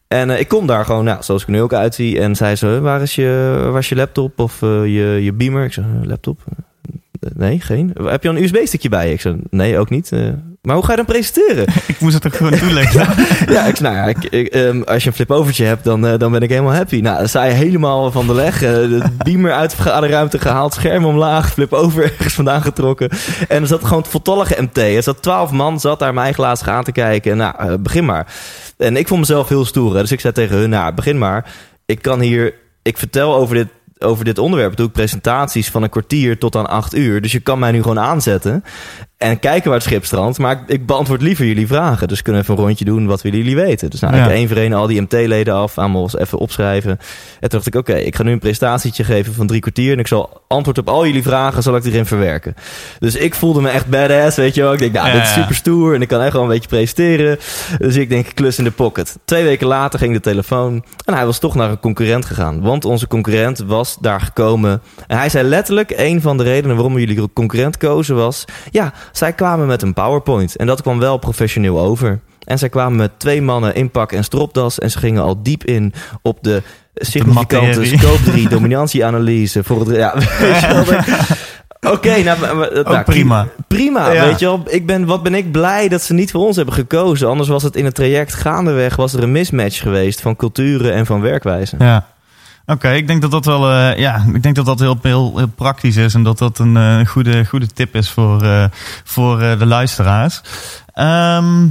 En eh, ik kom daar gewoon, nou, zoals ik er nu ook uitzie. En zei ze, waar is je, waar is je laptop of eh, je, je beamer? Ik zei, "Eh, laptop? Eh, Nee, geen. Heb je een USB-stickje bij? Ik zei, nee, ook niet. Maar hoe ga je dan presenteren? (laughs) Ik moest het toch gewoon toelichten. (laughs) ja, ik, nou ja, ik, ik, ehm, als je een flip-overtje hebt, dan, eh, dan ben ik helemaal happy. Nou, dan sta je helemaal van de leg. de (laughs) beamer uit de vergaderruimte gehaald, scherm omlaag, flip-over ergens vandaan getrokken. En er zat gewoon het voltallige MT. Er zat twaalf man, zat daar mijn glazen aan te kijken. En nou, eh, begin maar. En ik vond mezelf heel stoer. hè. Dus ik zei tegen hun, nou, begin maar. Ik kan hier, ik vertel over dit over dit onderwerp doe ik presentaties van een kwartier tot aan acht uur. Dus je kan mij nu gewoon aanzetten en kijken waar het schip strandt. Maar ik, beantwoord liever jullie vragen. Dus kunnen we even een rondje doen wat willen jullie weten. Dus nou, Ja. ik één voor één al die MT-leden af. Allemaal eens even opschrijven. En toen dacht ik, oké, ik ga nu een presentatietje geven van drie kwartier. En ik zal antwoord op al jullie vragen, zal ik erin verwerken. Dus ik voelde me echt badass, weet je wel. Ik denk, nou, Ja, dit is super stoer. En ik kan echt gewoon een beetje presenteren. Dus ik denk, klus in de pocket. Twee weken later ging de telefoon. En hij was toch naar een concurrent gegaan. Want onze concurrent was daar gekomen. En hij zei letterlijk, een van de redenen waarom we jullie concurrent kozen was... Ja, zij kwamen met een PowerPoint. En dat kwam wel professioneel over. En zij kwamen met twee mannen in pak en stropdas. En ze gingen al diep in op de significante scope 3 dominantieanalyse. Voor het, ja, (laughs) (laughs) Oké, nou, maar- nou, prima. Prima, Ja. weet je wel. Ik ben, wat ben ik blij dat ze niet voor ons hebben gekozen. Anders was het in het traject gaandeweg... was er een mismatch geweest van culturen en van werkwijzen. Ja. Oké, ik denk dat dat wel, eh, ja, ik denk dat dat heel, heel, heel praktisch is en dat dat een eh, goede, goede tip is voor, eh, voor de luisteraars. Ehm,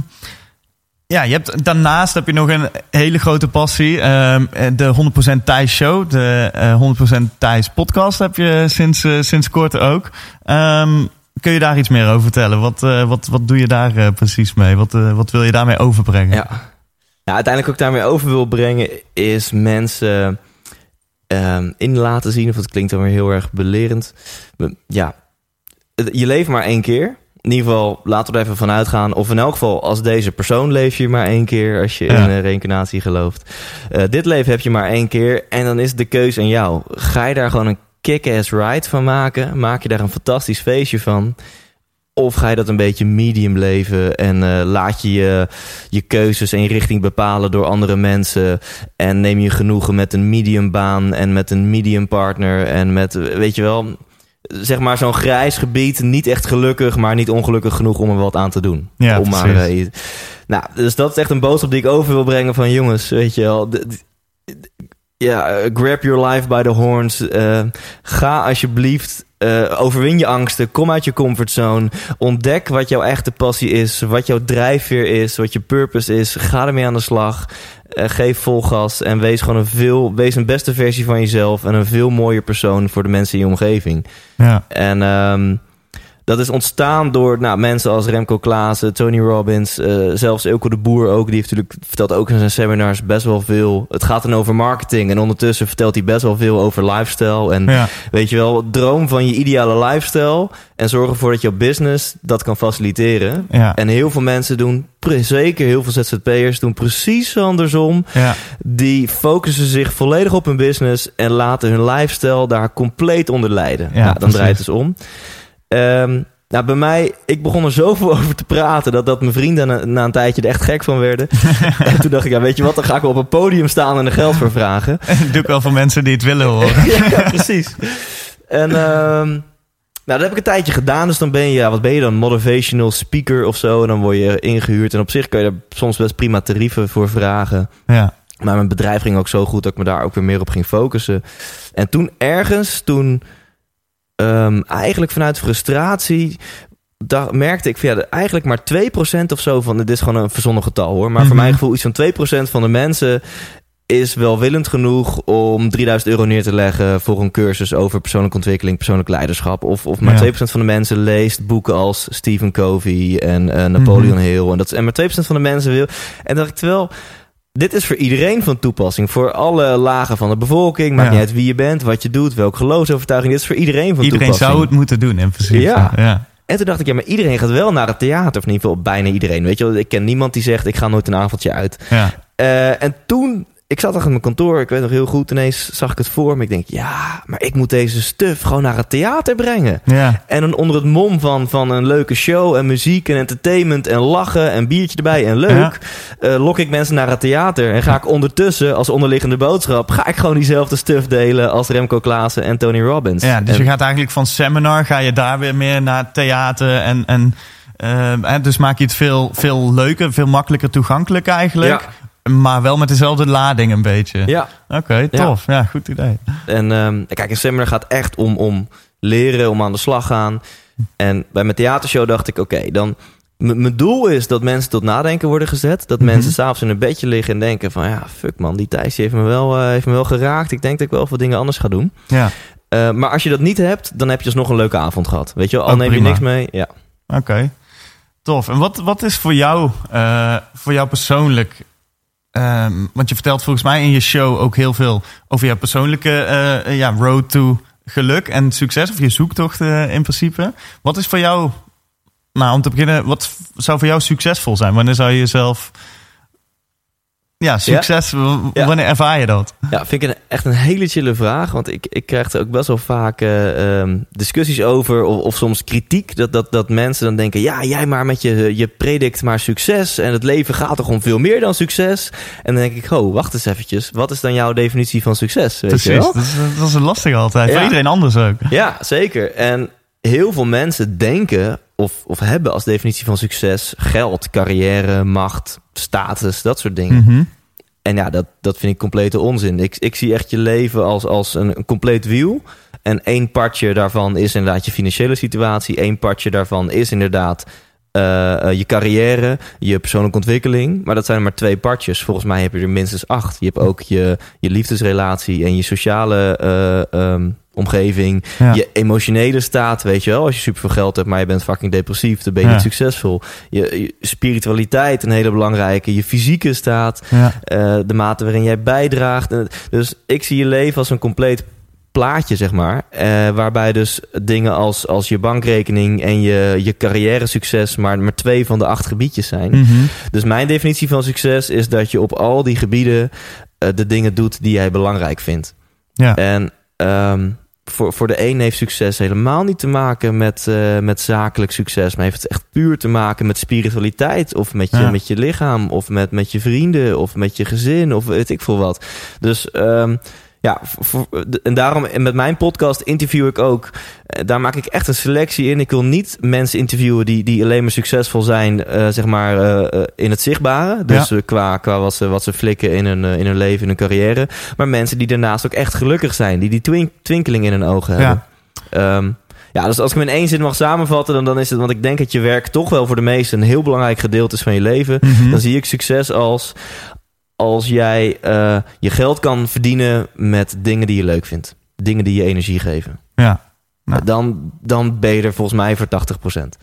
ja, je hebt, daarnaast heb je nog een hele grote passie. Ehm, de 100% Thijs Show, de eh, 100% Thijs podcast heb je sinds, sinds kort ook. Ehm, kun je daar iets meer over vertellen? Wat, wat, wat doe je daar precies mee? Wat, wat wil je daarmee overbrengen? Ja. Nou, uiteindelijk ook daarmee over wil brengen... is mensen ehm, in laten zien... of het klinkt dan weer heel erg belerend. Ja, je leeft maar één keer... In ieder geval, laten we er even van uitgaan. Of in elk geval, als deze persoon leef je maar één keer... als je Ja. in uh, reïncarnatie gelooft. Eh, dit leven heb je maar één keer... en dan is de keuze aan jou. Ga je daar gewoon een kick-ass ride van maken? Maak je daar een fantastisch feestje van? Of ga je dat een beetje medium leven... en eh, laat je, je je keuzes en je richting bepalen door andere mensen... en neem je genoegen met een medium baan... en met een medium partner... en met, weet je wel zeg maar zo'n grijs gebied. Niet echt gelukkig, maar niet ongelukkig genoeg om er wat aan te doen. Ja, om maar, eh, Nou, dus dat is echt een boodschap die ik over wil brengen van jongens, weet je wel. ja, eh, grab your life by the horns. Ga alsjeblieft, eh, overwin je angsten. Kom uit je comfortzone. Ontdek wat jouw echte passie is. Wat jouw drijfveer is. Wat je purpose is. Ga ermee aan de slag. Eh, geef vol gas. En wees gewoon een veel... Wees een beste versie van jezelf. En een veel mooier persoon voor de mensen in je omgeving. Ja. En ehm, dat is ontstaan door nou, mensen als Remco Klaassen, Tony Robbins, eh, zelfs Ilko de Boer ook. Die heeft natuurlijk vertelt ook in zijn seminars best wel veel. Het gaat dan over marketing en ondertussen vertelt hij best wel veel over lifestyle. En Ja. weet je wel, droom van je ideale lifestyle en zorg ervoor dat jouw business dat kan faciliteren. Ja. En heel veel mensen doen, zeker heel veel ZZP'ers, doen precies andersom. Ja. Die focussen zich volledig op hun business en laten hun lifestyle daar compleet onder lijden. Ja, Ja, dan precies. draait het dus om. Ehm, nou, bij mij, ik begon er zoveel (laughs) over te praten dat, dat mijn vrienden na, na een tijdje er echt gek van werden. (laughs) en toen dacht ik, ja, weet je wat, dan ga ik wel op een podium staan en er geld voor vragen. (laughs) Dat doe ik wel voor mensen die het willen horen. ja, precies. En ehm, nou, dat heb ik een tijdje gedaan. Dus dan ben je, ja, wat ben je dan? Motivational speaker of zo. En dan word je ingehuurd. En op zich kan je daar soms best prima tarieven voor vragen. Ja. Maar mijn bedrijf ging ook zo goed dat ik me daar ook weer meer op ging focussen. En toen ergens, toen ehm, eigenlijk vanuit frustratie, dacht, merkte ik van ja, eigenlijk maar 2% of zo van, dit is gewoon een verzonnen getal hoor, maar voor Mhm. mijn gevoel iets van 2% van de mensen is welwillend genoeg om 3000 euro neer te leggen voor een cursus over persoonlijke ontwikkeling, persoonlijk leiderschap. Of, of maar Ja. 2% van de mensen leest boeken als Stephen Covey en eh, Napoleon Mhm. Hill. En, dat, is- en maar 2% van de mensen wil. En dacht ik, terwijl dit is voor iedereen van toepassing. Voor alle lagen van de bevolking. Maakt Ja. niet uit wie je bent, wat je doet, welke geloofsovertuiging. Dit is voor iedereen van Iedereen toepassing. zou het moeten doen in principe. Ja. ja. En toen dacht ik, ja, maar iedereen gaat wel naar het theater. Of in ieder geval bijna iedereen. Weet je wel, ik ken niemand die zegt, ik ga nooit een avondje uit. ja. Eh, en toen, ik zat achter mijn kantoor, ik weet nog heel goed, ineens zag ik het voor me. Ik denk, ja, maar ik moet deze stuff gewoon naar het theater brengen. ja. En dan onder het mom van, van een leuke show en muziek en entertainment en lachen en biertje erbij en leuk, eh, lok ik mensen naar het theater. En ga ik ondertussen, als onderliggende boodschap, ga ik gewoon diezelfde stuff delen als Remco Klaassen en Tony Robbins. Ja, dus En- je gaat eigenlijk van seminar, ga je daar weer meer naar theater en, en eh, en dus maak je het veel, veel leuker, veel makkelijker toegankelijk eigenlijk. Maar wel met dezelfde lading een beetje. ja, Oké, tof. Ja. goed idee. En ehm, kijk, een seminar gaat echt om, om leren, om aan de slag gaan. En bij mijn theatershow dacht ik, oké, dan... Mijn doel is dat mensen tot nadenken worden gezet. Dat Mhm. mensen s'avonds in een bedje liggen en denken van... ja, fuck man, die Thijs die heeft me, wel, eh, heeft me wel geraakt. Ik denk dat ik wel veel dingen anders ga doen. Ja, Eh, maar als je dat niet hebt, dan heb je alsnog een leuke avond gehad. Weet je wel, al neem prima. je niks mee. Ja. oké. Tof. En wat, wat is voor jou, eh, voor jou persoonlijk... ehm, want je vertelt volgens mij in je show ook heel veel over jouw persoonlijke eh, ja, road to geluk en succes. Of je zoektocht eh, in principe. Wat is voor jou, nou om te beginnen, wat zou voor jou succesvol zijn? Wanneer zou je jezelf... Ja, succes, Ja. wanneer ervaar je dat? Ja, vind ik een, echt een hele chille vraag. Want ik, ik krijg er ook best wel vaak eh, ehm, discussies over. Of, of soms kritiek. Dat, dat, dat mensen dan denken: ja, jij maar met je, je predikt maar succes. En het leven gaat toch om veel meer dan succes. En dan denk ik: oh, wacht eens eventjes. Wat is dan jouw definitie van succes? Weet je Precies, wel? dat is, dat is een lastige altijd. Voor iedereen anders ook. Ja, zeker. En heel veel mensen denken of, of hebben als definitie van succes geld, carrière, macht, status, dat soort dingen. Mhm. En ja, dat, dat vind ik complete onzin. Ik, ik zie echt je leven als, als een, een compleet wiel. En één partje daarvan is inderdaad je financiële situatie. Eén partje daarvan is inderdaad eh, eh, je carrière, je persoonlijke ontwikkeling. Maar dat zijn er maar twee partjes. Volgens mij heb je er minstens acht. Je hebt ook je, je liefdesrelatie en je sociale eh, ehm, omgeving. Ja. Je emotionele staat, weet je wel. Als je superveel geld hebt, maar je bent fucking depressief, dan ben je Ja. niet succesvol. Je, je spiritualiteit, een hele belangrijke. Je fysieke staat. Ja. De mate waarin jij bijdraagt. Dus ik zie je leven als een compleet plaatje, zeg maar. Eh, waarbij dus dingen als, als je bankrekening en je, je carrière succes maar, maar twee van de acht gebiedjes zijn. Mhm. Dus mijn definitie van succes is dat je op al die gebieden eh, de dingen doet die jij belangrijk vindt. Ja. En ehm, voor, voor de een heeft succes helemaal niet te maken met, eh, met zakelijk succes. Maar heeft het echt puur te maken met spiritualiteit. Of met je, Ja. met je lichaam. Of met, met je vrienden. Of met je gezin. Of weet ik veel wat. Dus ehm, ja, voor, en daarom met mijn podcast interview ik ook. eh, Daar maak ik echt een selectie in. Ik wil niet mensen interviewen die, die alleen maar succesvol zijn, eh, zeg maar, eh, in het zichtbare. Dus Ja. qua, qua wat, ze, wat ze flikken in hun, in hun leven, in hun carrière. Maar mensen die daarnaast ook echt gelukkig zijn. Die die twink- twinkeling in hun ogen hebben. Ehm, ja, dus als ik hem in één zin mag samenvatten, dan, dan is het... Want ik denk dat je werk toch wel voor de meesten een heel belangrijk gedeelte is van je leven. Mhm. Dan zie ik succes als... Als jij eh, je geld kan verdienen met dingen die je leuk vindt. Dingen die je energie geven. Ja, Nou. Dan, dan ben je er volgens mij voor 80%.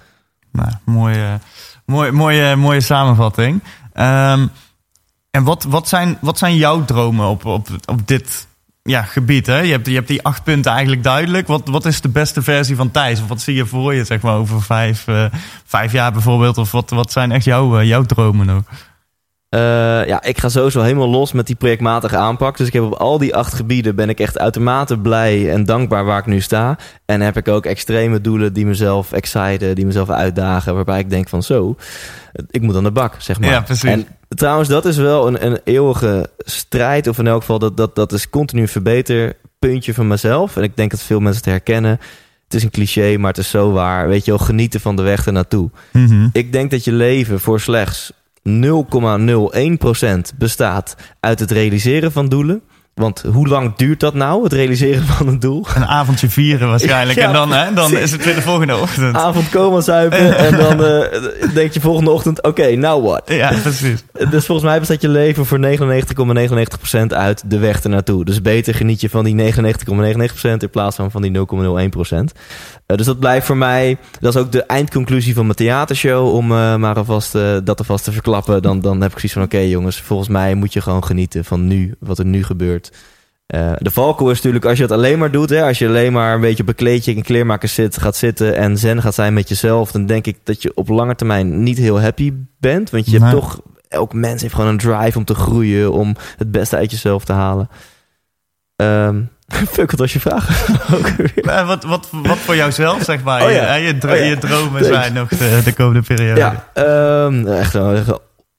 nou, mooie, mooie, mooie, mooie samenvatting. Ehm, en wat, wat, zijn, wat zijn jouw dromen op, op, op dit ja, gebied? Hè? Je, hebt, je hebt die acht punten eigenlijk duidelijk. Wat, wat is de beste versie van Thijs? Of wat zie je voor je zeg maar, over vijf, eh, vijf jaar bijvoorbeeld? Of wat, wat zijn echt jouw, eh, jouw dromen ook? Eh, ja, ik ga sowieso helemaal los met die projectmatige aanpak. Dus ik heb op al die acht gebieden ben ik echt uitermate blij en dankbaar waar ik nu sta. En heb ik ook extreme doelen die mezelf exciten, die mezelf uitdagen. Waarbij ik denk van zo, ik moet aan de bak, zeg maar. Ja, precies. En trouwens, dat is wel een, een eeuwige strijd. Of in elk geval, dat, dat, dat is continu een verbeterpuntje van mezelf. En ik denk dat veel mensen het herkennen. Het is een cliché, maar het is zo waar. Weet je wel, genieten van de weg ernaartoe. Mhm. Ik denk dat je leven voor slechts 0,01% bestaat uit het realiseren van doelen. Want hoe lang duurt dat nou, het realiseren (laughs) van een doel? Een avondje vieren waarschijnlijk. Ja, en dan, hè, dan is het weer de volgende ochtend. Avond komen zuipen (laughs) en dan eh, denk je volgende ochtend, oké, now what? Ja, precies. Dus volgens mij bestaat je leven voor 99,99% uit de weg ernaartoe. Dus beter geniet je van die 99,99% in plaats van van die 0,01%. Eh, dus dat blijft voor mij, dat is ook de eindconclusie van mijn theatershow, om eh, maar alvast dat alvast te verklappen. Dan, dan heb ik zoiets van, oké jongens, volgens mij moet je gewoon genieten van nu, wat er nu gebeurt. Eh, de valkuil is natuurlijk als je het alleen maar doet, hè, als je alleen maar een beetje op een kleedje in kleermakers zit, gaat zitten en zen gaat zijn met jezelf, dan denk ik dat je op lange termijn niet heel happy bent. Want je hebt toch, elk mens heeft gewoon een drive om te groeien, om het beste uit jezelf te halen. Ehm (laughs) fuck, wat was je vraag? (laughs) Eh, wat, wat, wat voor jouzelf, zeg maar. Oh je, ja. hè, je, dro- Oh ja. je dromen Thanks. zijn nog de, de komende periode. Ja, ehm, echt een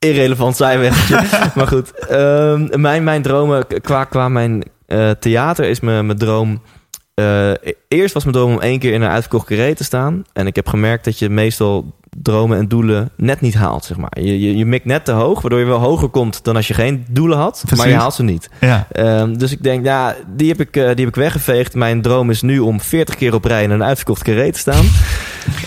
irrelevant zijweggetje. (laughs) maar goed, ehm, mijn, mijn dromen qua, qua mijn eh, theater is mijn, mijn droom... eh, eerst was mijn droom om één keer in een uitverkocht carré te staan. En ik heb gemerkt dat je meestal dromen en doelen net niet haalt, zeg maar. Je, je, je mikt net te hoog, waardoor je wel hoger komt dan als je geen doelen had. Maar je haalt ze niet. Ja. Ehm, dus ik denk, ja, die heb ik, eh, die heb ik weggeveegd. Mijn droom is nu om 40 keer op rij in een uitverkocht carré te staan. (laughs)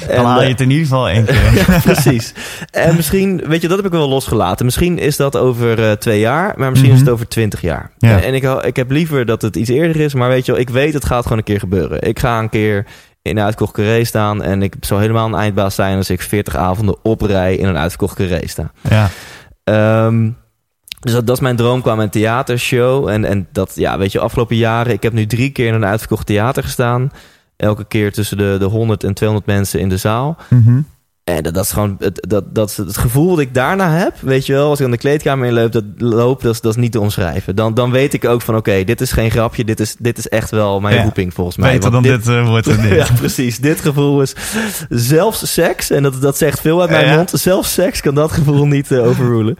Dan En, haal je eh, het in ieder geval één keer. (laughs) ja, precies. En misschien, weet je, dat heb ik wel losgelaten. Misschien is dat over eh, twee jaar, maar misschien is het Mhm. over twintig jaar. Ja. En, en ik, ik heb liever dat het iets eerder is, maar weet je wel, ik weet het gaat gewoon een keer gebeuren. Ik ga een keer in een uitverkocht carré staan en ik zou helemaal een eindbaas zijn als ik 40 avonden op rij in een uitverkocht carré sta. Ja. Ehm, dus dat, dat is mijn droom qua mijn theatershow. En, en dat, ja, weet je, afgelopen jaren, ik heb nu drie keer in een uitverkocht theater gestaan. Elke keer tussen de, de 100 en 200 mensen in de zaal. Mhm. En dat, dat is gewoon het, dat, dat is het gevoel dat ik daarna heb. Weet je wel, als ik aan de kleedkamer inloop, dat, loop, dat, is, dat is niet te omschrijven. Dan, dan weet ik ook van oké, dit is geen grapje. Dit is, dit is echt wel mijn Ja. roeping volgens mij. Beter dan dit, eh, wordt (laughs) het niet. ja, precies. Dit gevoel is zelfs seks, en dat, dat zegt veel uit mijn Ja. mond. Zelfs seks kan dat gevoel niet eh, overrulen.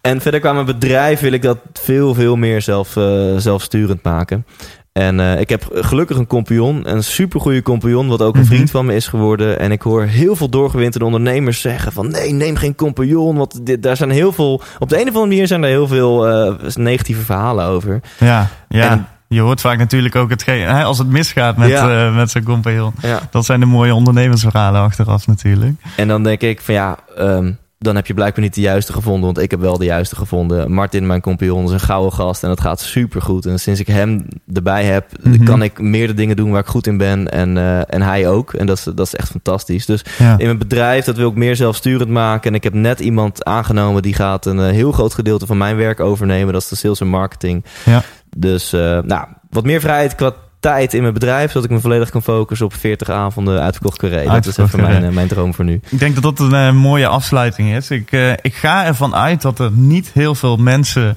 En verder qua mijn bedrijf wil ik dat veel, veel meer zelf, eh, zelfsturend maken. En eh, ik heb gelukkig een compagnon, een supergoeie compagnon, wat ook een Mhm. vriend van me is geworden. En ik hoor heel veel doorgewinterde ondernemers zeggen van nee, neem geen compagnon. Want dit, daar zijn heel veel, op de een of andere manier zijn er heel veel eh, negatieve verhalen over. Ja, ja. En- je hoort vaak natuurlijk ook hetgeen, hè, als het misgaat met, Ja. eh, met zijn compagnon. Ja. Dat zijn de mooie ondernemersverhalen achteraf natuurlijk. En dan denk ik van ja, ehm, dan heb je blijkbaar niet de juiste gevonden. Want ik heb wel de juiste gevonden. Martin, mijn compagnon, is een gouden gast en dat gaat super goed. En sinds ik hem erbij heb, Mhm. kan ik meer de dingen doen waar ik goed in ben. En, eh, en hij ook. En dat is, dat is echt fantastisch. Dus Ja. in mijn bedrijf, dat wil ik meer zelfsturend maken. En ik heb net iemand aangenomen die gaat een eh, heel groot gedeelte van mijn werk overnemen. Dat is de sales en marketing. Ja. Dus eh, nou, wat meer vrijheid qua tijd in mijn bedrijf, zodat ik me volledig kan focussen op 40 avonden uitverkocht carré. Dat is even mijn, eh, mijn droom voor nu. Ik denk dat dat een eh, mooie afsluiting is. Ik, eh, ik ga ervan uit dat er niet heel veel mensen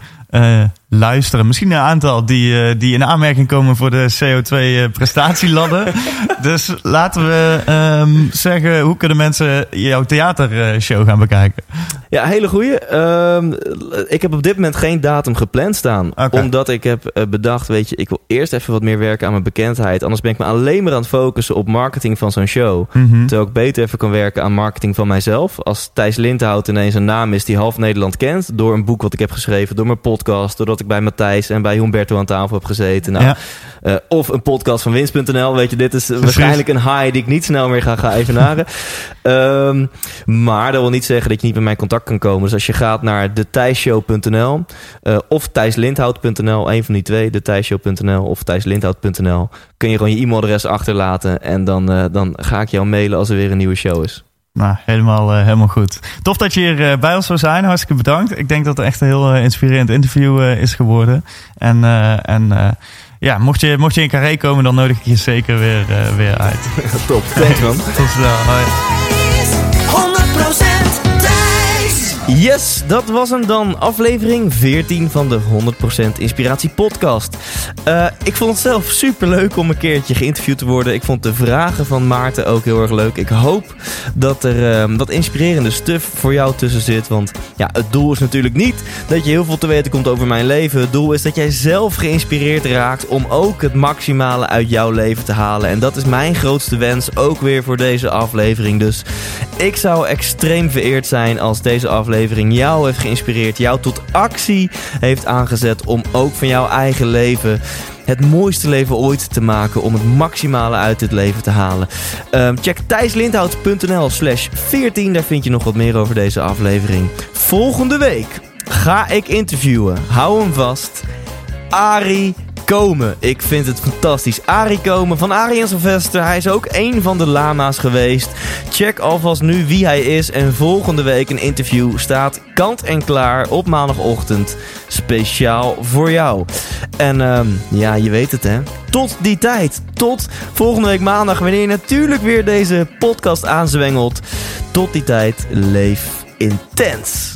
luisteren. Misschien een aantal die, eh, die in aanmerking komen voor de CO2-prestatieladder. (laughs) dus laten we ehm, zeggen, hoe kunnen mensen jouw theatershow gaan bekijken? Ja, hele goeie. Ehm, ik heb op dit moment geen datum gepland staan. Omdat ik heb eh, bedacht, weet je, ik wil eerst even wat meer werken aan mijn bekendheid. Anders ben ik me alleen maar aan het focussen op marketing van zo'n show. Mhm. Terwijl ik beter even kan werken aan marketing van mijzelf. Als Thijs Lindhout ineens een naam is die half Nederland kent. Door een boek wat ik heb geschreven, door mijn podcast. Doordat ik bij Matthijs en bij Humberto aan tafel heb gezeten. Nou, Ja. eh, of een podcast van winst.nl. Weet je, dit is waarschijnlijk een high die ik niet snel meer ga, ga evenaren. (laughs) Ehm maar dat wil niet zeggen dat je niet met mij in contact kan komen. Dus als je gaat naar detijshow.nl eh of thijslindhout.nl, een van die twee, detijshow.nl of thijslindhout.nl, kun je gewoon je e-mailadres achterlaten en dan, eh, dan ga ik jou mailen als er weer een nieuwe show is. Nou, helemaal, eh, helemaal goed. Tof dat je hier eh, bij ons zou zijn. Hartstikke bedankt. Ik denk dat het echt een heel eh, inspirerend interview is geworden. En, eh, en eh, ja, mocht je, mocht je in Carré komen, dan nodig ik je zeker weer, weer uit. (laughs) Top, thanks man. Tot snel. Hoi. 100% Thijs. Yes, dat was hem dan. Aflevering 14 van de 100% Inspiratie Podcast. Eh, ik vond het zelf super leuk om een keertje geïnterviewd te worden. Ik vond de vragen van Maarten ook heel erg leuk. Ik hoop dat er wat inspirerende stuff voor jou tussen zit. Want ja, het doel is natuurlijk niet dat je heel veel te weten komt over mijn leven. Het doel is dat jij zelf geïnspireerd raakt om ook het maximale uit jouw leven te halen. En dat is mijn grootste wens ook weer voor deze aflevering. Dus ik zou extreem vereerd zijn als deze aflevering jou heeft geïnspireerd, jou tot actie heeft aangezet om ook van jouw eigen leven het mooiste leven ooit te maken om het maximale uit dit leven te halen. Ehm, check thijslindhout.nl slash 14, daar vind je nog wat meer over deze aflevering. Volgende week ga ik interviewen, hou hem vast, Arie Komen. Ik vind het fantastisch. Arie Komen van Arie Sylvester. Hij is ook een van de lama's geweest. Check alvast nu wie hij is. En volgende week een interview staat kant en klaar op maandagochtend. Speciaal voor jou. En ehm, ja, je weet het hè. Tot die tijd. Tot volgende week maandag. Wanneer je natuurlijk weer deze podcast aanzwengelt. Tot die tijd. Leef intens.